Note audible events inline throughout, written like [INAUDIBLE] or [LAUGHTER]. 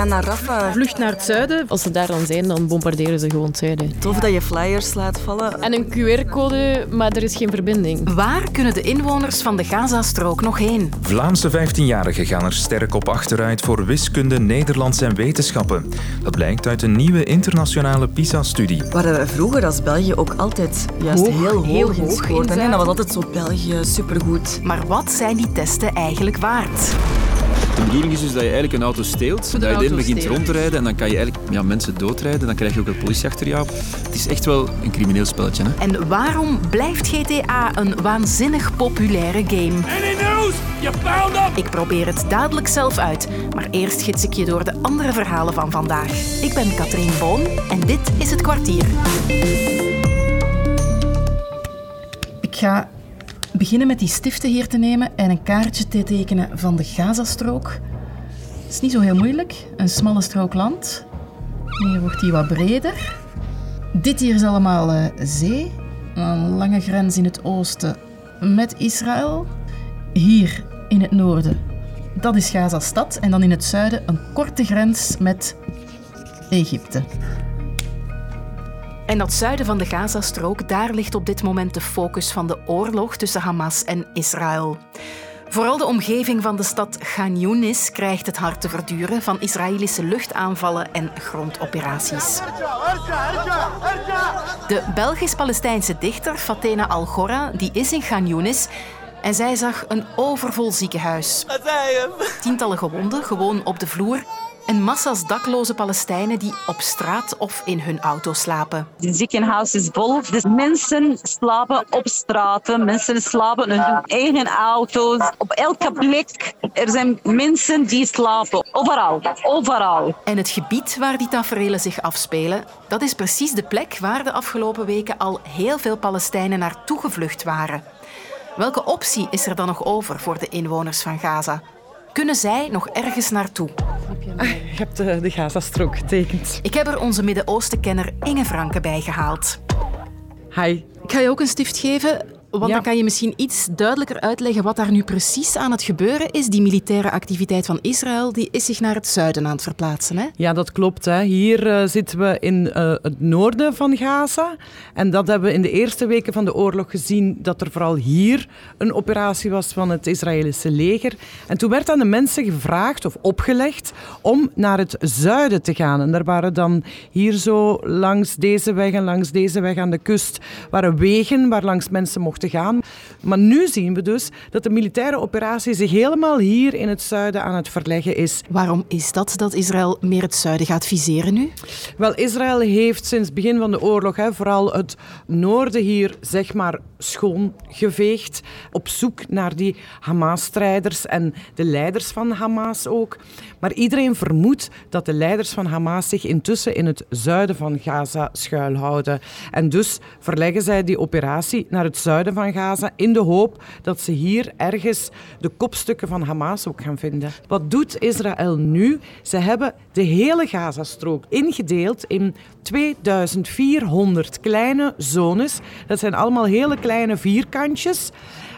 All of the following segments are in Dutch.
gaan naar Rafah. Vlucht naar het zuiden. Als ze daar dan zijn, dan bombarderen ze gewoon het zuiden. Tof dat je flyers laat vallen. En een QR-code, maar er is geen verbinding. Waar kunnen de inwoners van de Gazastrook nog heen? Vlaamse 15-jarigen gaan er sterk op achteruit voor wiskunde, Nederlands en wetenschappen. Dat blijkt uit een nieuwe internationale PISA-studie. Waar we vroeger als België ook altijd juist Hoog, heel hoog, heel hoog hè. Dat was altijd zo België, supergoed. Maar wat zijn die testen eigenlijk waard? De bedoeling is dus dat je eigenlijk een auto steelt, dat je begint rond te rijden en dan kan je eigenlijk ja, mensen doodrijden. Dan krijg je ook een politie achter jou. Het is echt wel een crimineel spelletje. Hè? En waarom blijft GTA een waanzinnig populaire game? Ik probeer het dadelijk zelf uit, maar eerst gids ik je door de andere verhalen van vandaag. Ik ben Katrien Boon en dit is Het Kwartier. Ik ga beginnen met die stiften hier te nemen en een kaartje te tekenen van de Gazastrook. Het is niet zo heel moeilijk. Een smalle strook land. Hier wordt die wat breder. Dit hier is allemaal eh, zee. Een lange grens in het oosten met Israël. Hier in het noorden, dat is Gaza-stad. En dan in het zuiden een korte grens met Egypte. En dat zuiden van de Gazastrook, daar ligt op dit moment de focus van de oorlog tussen Hamas en Israël. Vooral de omgeving van de stad Khan Yunis krijgt het hard te verduren van Israëlische luchtaanvallen en grondoperaties. De Belgisch-Palestijnse dichter Fatena Al-Gora die is in Khan Yunis en zij zag een overvol ziekenhuis. Tientallen gewonden, gewoon op de vloer. En massa's dakloze Palestijnen die op straat of in hun auto slapen. Het ziekenhuis is vol. Dus mensen slapen op straten. Mensen slapen in hun eigen auto's. Op elke plek. Er zijn mensen die slapen. Overal. Overal. En het gebied waar die taferelen zich afspelen, dat is precies de plek waar de afgelopen weken al heel veel Palestijnen naartoe gevlucht waren. Welke optie is er dan nog over voor de inwoners van Gaza? Kunnen zij nog ergens naartoe? Je hebt de, de Gazastrook getekend. Ik heb er onze Midden-Oosten-kenner Inge Franke bij gehaald. Hi. Ik ga je ook een stift geven, want Ja. dan kan je misschien iets duidelijker uitleggen wat daar nu precies aan het gebeuren is. Die militaire activiteit van Israël die is zich naar het zuiden aan het verplaatsen. Hè? Ja, dat klopt. Hè. Hier eh, zitten we in eh, het noorden van Gaza. En dat hebben we in de eerste weken van de oorlog gezien dat er vooral hier een operatie was van het Israëlische leger. En toen werd aan de mensen gevraagd of opgelegd om naar het zuiden te gaan. En er waren dan hier zo langs deze weg en langs deze weg aan de kust waren wegen waar langs mensen mochten gaan. Maar nu zien we dus dat de militaire operatie zich helemaal hier in het zuiden aan het verleggen is. Waarom is dat dat Israël meer het zuiden gaat viseren nu? Wel, Israël heeft sinds het begin van de oorlog hè, vooral het noorden hier zeg maar schoongeveegd. Op zoek naar die Hamas-strijders en de leiders van Hamas ook. Maar iedereen vermoedt dat de leiders van Hamas zich intussen in het zuiden van Gaza schuilhouden. En dus verleggen zij die operatie naar het zuiden van Gaza in de hoop dat ze hier ergens de kopstukken van Hamas ook gaan vinden. Wat doet Israël nu? Ze hebben de hele Gazastrook ingedeeld in 2400 kleine zones. Dat zijn allemaal hele kleine vierkantjes.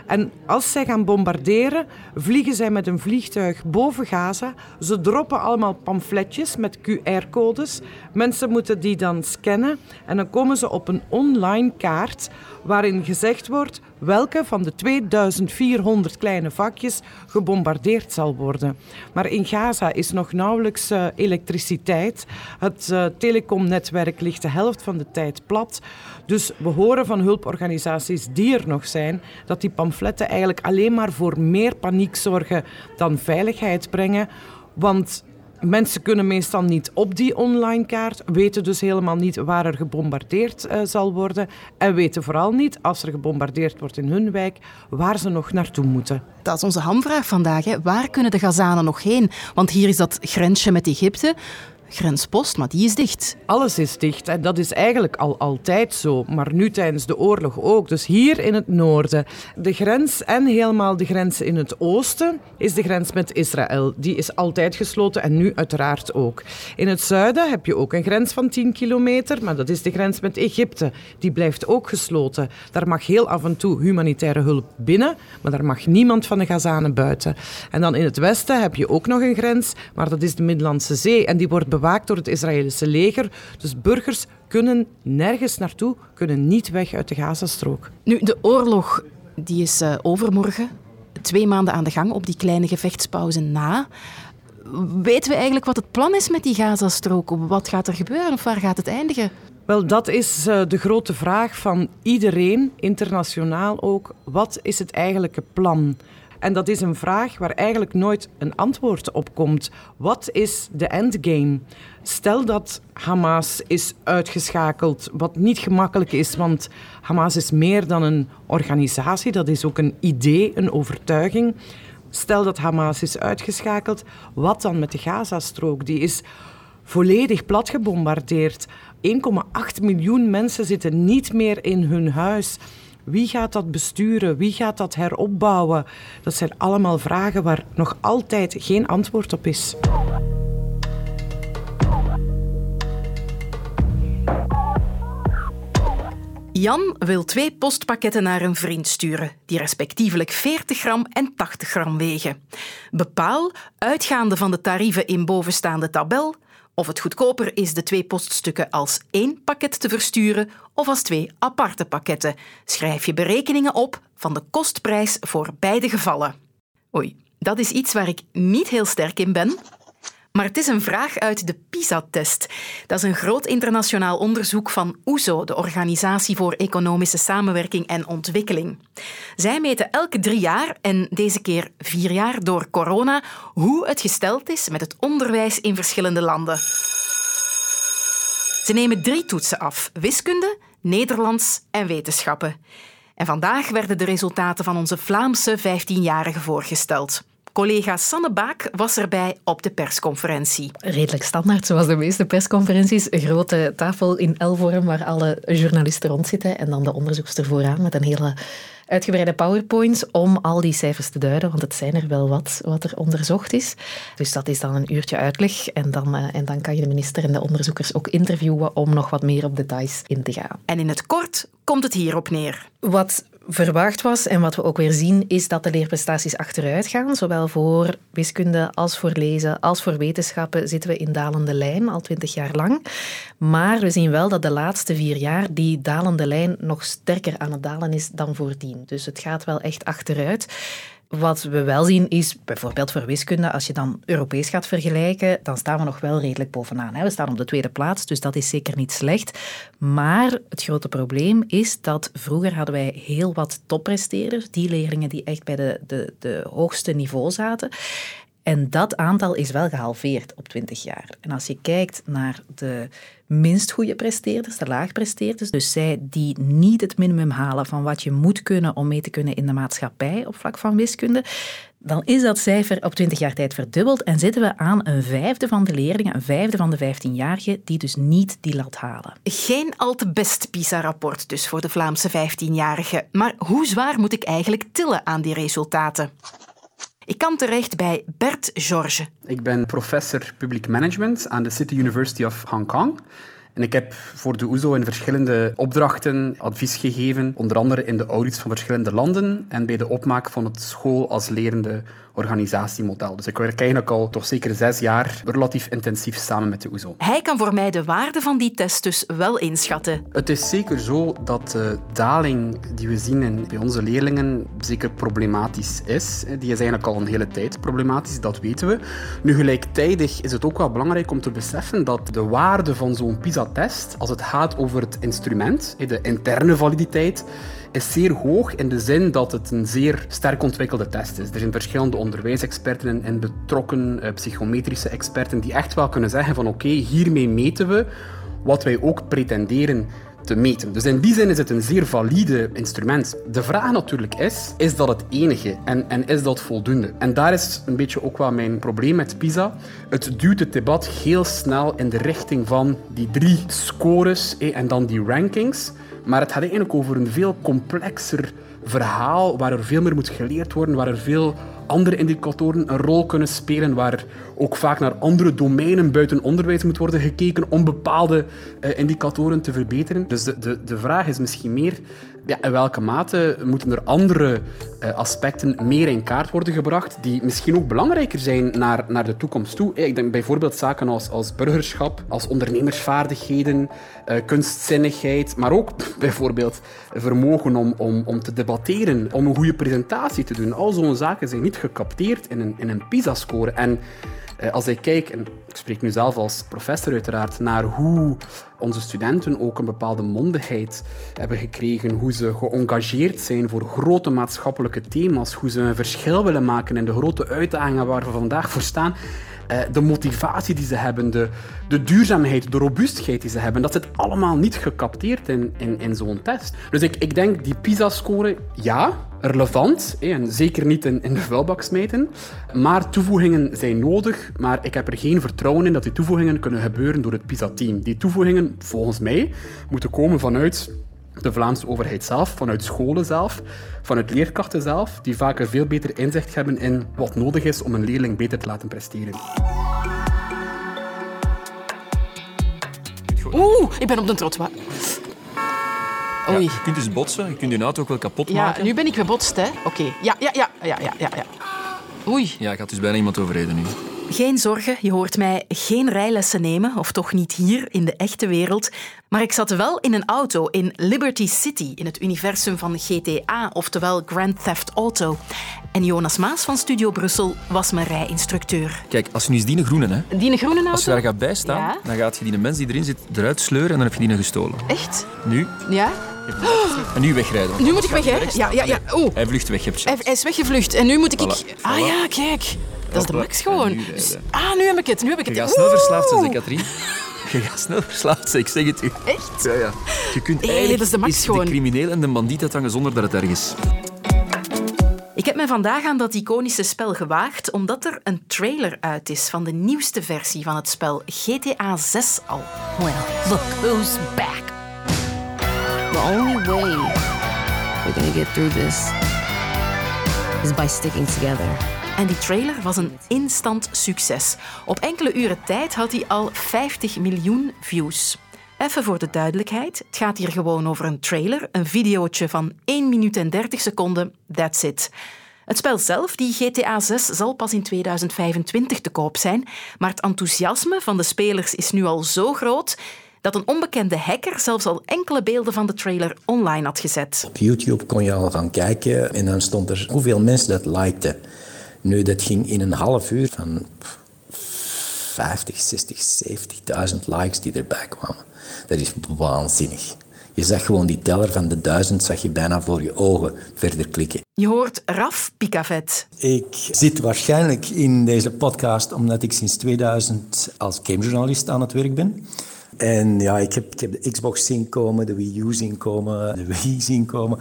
En als zij gaan bombarderen, vliegen zij met een vliegtuig boven Gaza. Ze droppen allemaal pamfletjes met QR-codes. Mensen moeten die dan scannen en dan komen ze op een online kaart waarin gezegd wordt welke van de 2400 kleine vakjes gebombardeerd zal worden. Maar in Gaza is nog nauwelijks eh, elektriciteit. Het eh, telecomnetwerk ligt de helft van de tijd plat. Dus we horen van hulporganisaties die er nog zijn dat die pamfletten eigenlijk alleen maar voor meer paniek zorgen dan veiligheid brengen. Want Mensen kunnen meestal niet op die online kaart, weten dus helemaal niet waar er gebombardeerd eh, zal worden en weten vooral niet, als er gebombardeerd wordt in hun wijk, waar ze nog naartoe moeten. Dat is onze hamvraag vandaag. Hè. Waar kunnen de Gazanen nog heen? Want hier is dat grensje met Egypte. Grenspost, maar die is dicht. Alles is dicht en dat is eigenlijk al altijd zo, maar nu tijdens de oorlog ook. Dus hier in het noorden, de grens en helemaal de grens in het oosten is de grens met Israël. Die is altijd gesloten en nu uiteraard ook. In het zuiden heb je ook een grens van 10 kilometer, maar dat is de grens met Egypte. Die blijft ook gesloten. Daar mag heel af en toe humanitaire hulp binnen, maar daar mag niemand van de Gazanen buiten. En dan in het westen heb je ook nog een grens, maar dat is de Middellandse Zee en die wordt bewaakt door het Israëlische leger. Dus burgers kunnen nergens naartoe, kunnen niet weg uit de Gazastrook. Nu, de oorlog die is uh, overmorgen. Twee maanden aan de gang op die kleine gevechtspauze na. Weten we eigenlijk wat het plan is met die Gazastrook? Wat gaat er gebeuren of waar gaat het eindigen? Wel, dat is uh, de grote vraag van iedereen, internationaal ook. Wat is het eigenlijke plan? En dat is een vraag waar eigenlijk nooit een antwoord op komt. Wat is de endgame? Stel dat Hamas is uitgeschakeld, wat niet gemakkelijk is, want Hamas is meer dan een organisatie, dat is ook een idee, een overtuiging. Stel dat Hamas is uitgeschakeld, wat dan met de Gazastrook? Die is volledig plat gebombardeerd. 1,8 miljoen mensen zitten niet meer in hun huis. Wie gaat dat besturen? Wie gaat dat heropbouwen? Dat zijn allemaal vragen waar nog altijd geen antwoord op is. Jan wil twee postpakketten naar een vriend sturen, die respectievelijk 40 gram en 80 gram wegen. Bepaal, uitgaande van de tarieven in bovenstaande tabel, of het goedkoper is de twee poststukken als één pakket te versturen of als twee aparte pakketten. Schrijf je berekeningen op van de kostprijs voor beide gevallen. Oei, dat is iets waar ik niet heel sterk in ben, maar het is een vraag uit de PISA-test. Dat is een groot internationaal onderzoek van OESO, de Organisatie voor Economische Samenwerking en Ontwikkeling. Zij meten elke drie jaar, en deze keer vier jaar door corona, hoe het gesteld is met het onderwijs in verschillende landen. Ze nemen drie toetsen af: wiskunde, Nederlands en wetenschappen. En vandaag werden de resultaten van onze Vlaamse 15-jarigen voorgesteld. Collega Sanne Baak was erbij op de persconferentie. Redelijk standaard, zoals de meeste persconferenties. Een grote tafel in L-vorm waar alle journalisten rondzitten en dan de onderzoekster vooraan met een hele uitgebreide powerpoints om al die cijfers te duiden, want het zijn er wel wat wat er onderzocht is. Dus dat is dan een uurtje uitleg en dan, uh, en dan kan je de minister en de onderzoekers ook interviewen om nog wat meer op details in te gaan. En in het kort komt het hierop neer. Wat verwacht was en wat we ook weer zien, is dat de leerprestaties achteruit gaan. Zowel voor wiskunde als voor lezen als voor wetenschappen zitten we in dalende lijn, al twintig jaar lang. Maar we zien wel dat de laatste vier jaar die dalende lijn nog sterker aan het dalen is dan voordien. Dus het gaat wel echt achteruit. Wat we wel zien is, bijvoorbeeld voor wiskunde, als je dan Europees gaat vergelijken, dan staan we nog wel redelijk bovenaan. We staan op de tweede plaats, dus dat is zeker niet slecht. Maar het grote probleem is dat vroeger hadden wij heel wat toppresteerders, die leerlingen die echt bij de, de, de hoogste niveau zaten. En dat aantal is wel gehalveerd op 20 jaar. En als je kijkt naar de minst goede presteerders, de laagpresteerders, dus zij die niet het minimum halen van wat je moet kunnen om mee te kunnen in de maatschappij op vlak van wiskunde, dan is dat cijfer op 20 jaar tijd verdubbeld en zitten we aan een vijfde van de leerlingen, een vijfde van de 15-jarigen, die dus niet die lat halen. Geen al te best PISA-rapport dus voor de Vlaamse 15-jarigen. Maar hoe zwaar moet ik eigenlijk tillen aan die resultaten? Ik kan terecht bij Bert George. Ik ben professor public management aan de City University of Hong Kong. En ik heb voor de OESO in verschillende opdrachten advies gegeven, onder andere in de audits van verschillende landen en bij de opmaak van het school als lerende organisatiemodel. Dus ik werk eigenlijk al toch zeker zes jaar relatief intensief samen met de OESO. Hij kan voor mij de waarde van die test dus wel inschatten. Het is zeker zo dat de daling die we zien bij onze leerlingen zeker problematisch is. Die is eigenlijk al een hele tijd problematisch, dat weten we. Nu gelijktijdig is het ook wel belangrijk om te beseffen dat de waarde van zo'n PISA-test, als het gaat over het instrument, de interne validiteit, is zeer hoog in de zin dat het een zeer sterk ontwikkelde test is. Er zijn verschillende onderwijsexperten en betrokken uh, psychometrische experten die echt wel kunnen zeggen van oké, hiermee meten we wat wij ook pretenderen te meten. Dus in die zin is het een zeer valide instrument. De vraag natuurlijk is, is dat het enige en, en is dat voldoende? En daar is een beetje ook wel mijn probleem met PISA. Het duwt het debat heel snel in de richting van die drie scores en dan die rankings. Maar het gaat eigenlijk over een veel complexer verhaal waar er veel meer moet geleerd worden, waar er veel andere indicatoren een rol kunnen spelen, waar ook vaak naar andere domeinen buiten onderwijs moet worden gekeken om bepaalde uh, indicatoren te verbeteren. Dus de, de, de vraag is misschien meer ja, in welke mate moeten er andere uh, aspecten meer in kaart worden gebracht die misschien ook belangrijker zijn naar, naar de toekomst toe. Ik denk bijvoorbeeld zaken als, als burgerschap, als ondernemersvaardigheden, uh, kunstzinnigheid, maar ook [LAUGHS] bijvoorbeeld vermogen om, om, om te debatteren, om een goede presentatie te doen. Al zo'n zaken zijn niet gecapteerd in een, in een PISA-score. Als ik kijk, en ik spreek nu zelf als professor uiteraard, naar hoe onze studenten ook een bepaalde mondigheid hebben gekregen, hoe ze geëngageerd zijn voor grote maatschappelijke thema's, hoe ze een verschil willen maken in de grote uitdagingen waar we vandaag voor staan. Uh, de motivatie die ze hebben, de, de duurzaamheid, de robuustheid die ze hebben, dat zit allemaal niet gecapteerd in, in, in zo'n test. Dus ik, ik denk die PISA-score, ja, relevant. En zeker niet in, in de vuilbak smijten. Maar toevoegingen zijn nodig. Maar ik heb er geen vertrouwen in dat die toevoegingen kunnen gebeuren door het PISA-team. Die toevoegingen, volgens mij, moeten komen vanuit de Vlaamse overheid zelf, vanuit scholen zelf, vanuit leerkrachten zelf, die vaak een veel beter inzicht hebben in wat nodig is om een leerling beter te laten presteren. Oeh, ik ben op de trottoir. Oei. je kunt dus botsen, je kunt je auto ook wel kapot ja, maken. nu ben ik gebotst, hè. Oké. Ja, ja, ja, ja, ja, ja, ja. Oei. Ja, ik had dus bijna iemand overreden nu. Geen zorgen, je hoort mij geen rijlessen nemen, of toch niet hier in de echte wereld. Maar ik zat wel in een auto in Liberty City, in het universum van GTA, oftewel Grand Theft Auto. En Jonas Maas van Studio Brussel was mijn rijinstructeur. Kijk, als je nu eens die groene, hè, Die groene auto? als je daar gaat bijstaan, Ja. dan gaat je die mens die erin zit eruit sleuren en dan heb je die gestolen. Echt? Nu, Ja? en nu wegrijden. Nu moet ik weg, hè? Ja, ja, ja. Oeh. Hij vlucht weg, je hebt Hij, hij is weggevlucht en nu moet ik... Voilà, ik... Ah ja, kijk. Dat is de max gewoon. nu. Dus- ah, nu heb ik het. Nu heb ik Je het. gaat snel verslaafd zijn, Katrien. Je gaat snel verslaafd zijn, ik zeg het u. Echt? Ja, ja. Je kunt Hey, eigenlijk dat is de max is gewoon. de crimineel en de bandiet uithangen zonder dat het erg is. Ik heb me vandaag aan dat iconische spel gewaagd omdat er een trailer uit is van de nieuwste versie van het spel GTA 6 al. Well, look who's back. The only way we're gonna get through this is by sticking together. En die trailer was een instant succes. Op enkele uren tijd had hij al 50 miljoen views. Even voor de duidelijkheid, het gaat hier gewoon over een trailer, een videootje van 1 minuut en 30 seconden, that's it. Het spel zelf, die GTA 6, zal pas in 2025 te koop zijn, maar het enthousiasme van de spelers is nu al zo groot dat een onbekende hacker zelfs al enkele beelden van de trailer online had gezet. Op YouTube kon je al gaan kijken en dan stond er hoeveel mensen dat likten. Nu, dat ging in een half uur van 50, 60, 70.000 likes die erbij kwamen. Dat is waanzinnig. Je zag gewoon die teller van de duizend, zag je bijna voor je ogen verder klikken. Je hoort Raf Pikavet. Ik zit waarschijnlijk in deze podcast omdat ik sinds 2000 als gamejournalist aan het werk ben. En ja, ik heb, ik heb de Xbox zien komen, de Wii U zien komen, de Wii zien komen.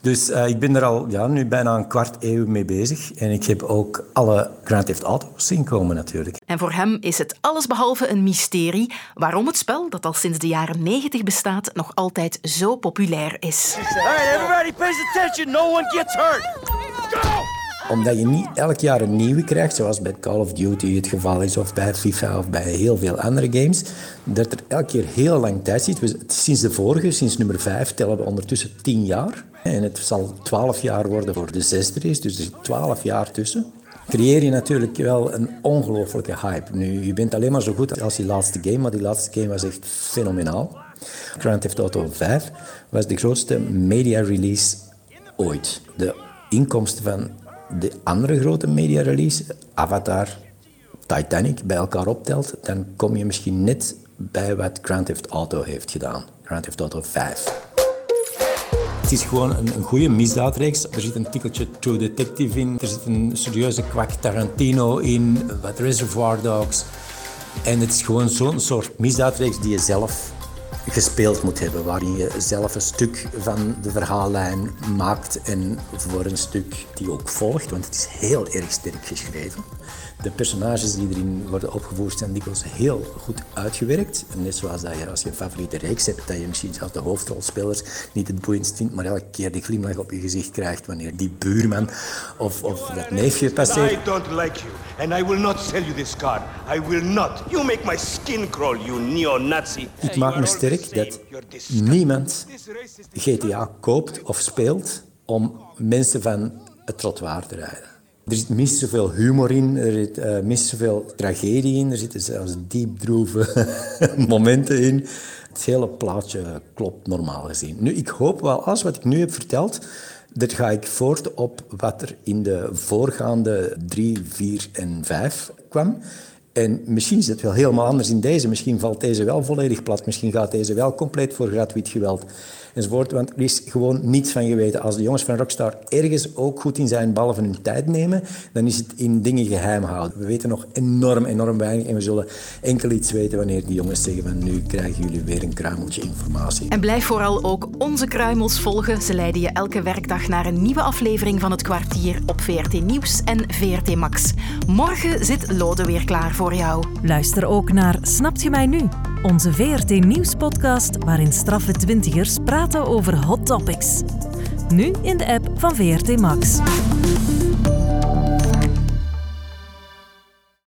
Dus uh, ik ben er al ja, nu bijna een kwart eeuw mee bezig. En ik heb ook alle Grand Theft Auto's zien komen natuurlijk. En voor hem is het allesbehalve een mysterie waarom het spel, dat al sinds de jaren 90 bestaat, nog altijd zo populair is. Alright, everybody pays attention. No one gets hurt. Go! Omdat je niet elk jaar een nieuwe krijgt, zoals bij Call of Duty het geval is, of bij FIFA of bij heel veel andere games, dat er elke keer heel lang tijd zit. Sinds de vorige, sinds nummer 5, tellen we ondertussen 10 jaar. En het zal 12 jaar worden voor de zesde race, dus er zit 12 jaar tussen. Creëer je natuurlijk wel een ongelofelijke hype. Nu, je bent alleen maar zo goed als die laatste game, maar die laatste game was echt fenomenaal. Grand Theft Auto 5 was de grootste media release ooit. De inkomsten van de andere grote media release, Avatar, Titanic, bij elkaar optelt, dan kom je misschien net bij wat Grand Theft Auto heeft gedaan. Grand Theft Auto 5. Het is gewoon een, een goede misdaadreeks. Er zit een tikkeltje True Detective in. Er zit een serieuze kwak Tarantino in. Wat Reservoir Dogs. En het is gewoon zo'n soort misdaadreeks die je zelf gespeeld moet hebben, waarin je zelf een stuk van de verhaallijn maakt en voor een stuk die ook volgt, want het is heel erg sterk geschreven. De personages die erin worden opgevoerd zijn dikwijls heel goed uitgewerkt. Net zoals dat je als je een favoriete reeks hebt, dat je misschien als de hoofdrolspelers niet het boeiendst vindt, maar elke keer die glimlach op je gezicht krijgt wanneer die buurman of, of dat neefje passeert. I don't like you, and I will not sell you this car. I will not. You make my skin crawl, you neo-Nazi. Ik maak me sterk dat niemand GTA koopt of speelt om mensen van het trottoir te rijden. Er zit minstens zoveel humor in, er zit uh, minstens zoveel tragedie in, er zitten zelfs diepdroeve [LAUGHS] momenten in. Het hele plaatje klopt normaal gezien. Nu, ik hoop wel, alles wat ik nu heb verteld, dat ga ik voort op wat er in de voorgaande drie, vier en vijf kwam. En misschien is het wel helemaal anders in deze. Misschien valt deze wel volledig plat. Misschien gaat deze wel compleet voor gratuit geweld enzovoort. Want er is gewoon niets van geweten. Als de jongens van Rockstar ergens ook goed in zijn, behalve hun tijd nemen, dan is het in dingen geheim houden. We weten nog enorm, enorm weinig. En we zullen enkel iets weten wanneer die jongens zeggen van nu krijgen jullie weer een kruimeltje informatie. En blijf vooral ook onze kruimels volgen. Ze leiden je elke werkdag naar een nieuwe aflevering van het kwartier op VRT Nieuws en VRT Max. Morgen zit Lode weer klaar voor jou. Luister ook naar Snapt je mij nu? Onze VRT Nieuws-podcast waarin straffe twintigers praten over hot topics. Nu in de app van VRT Max.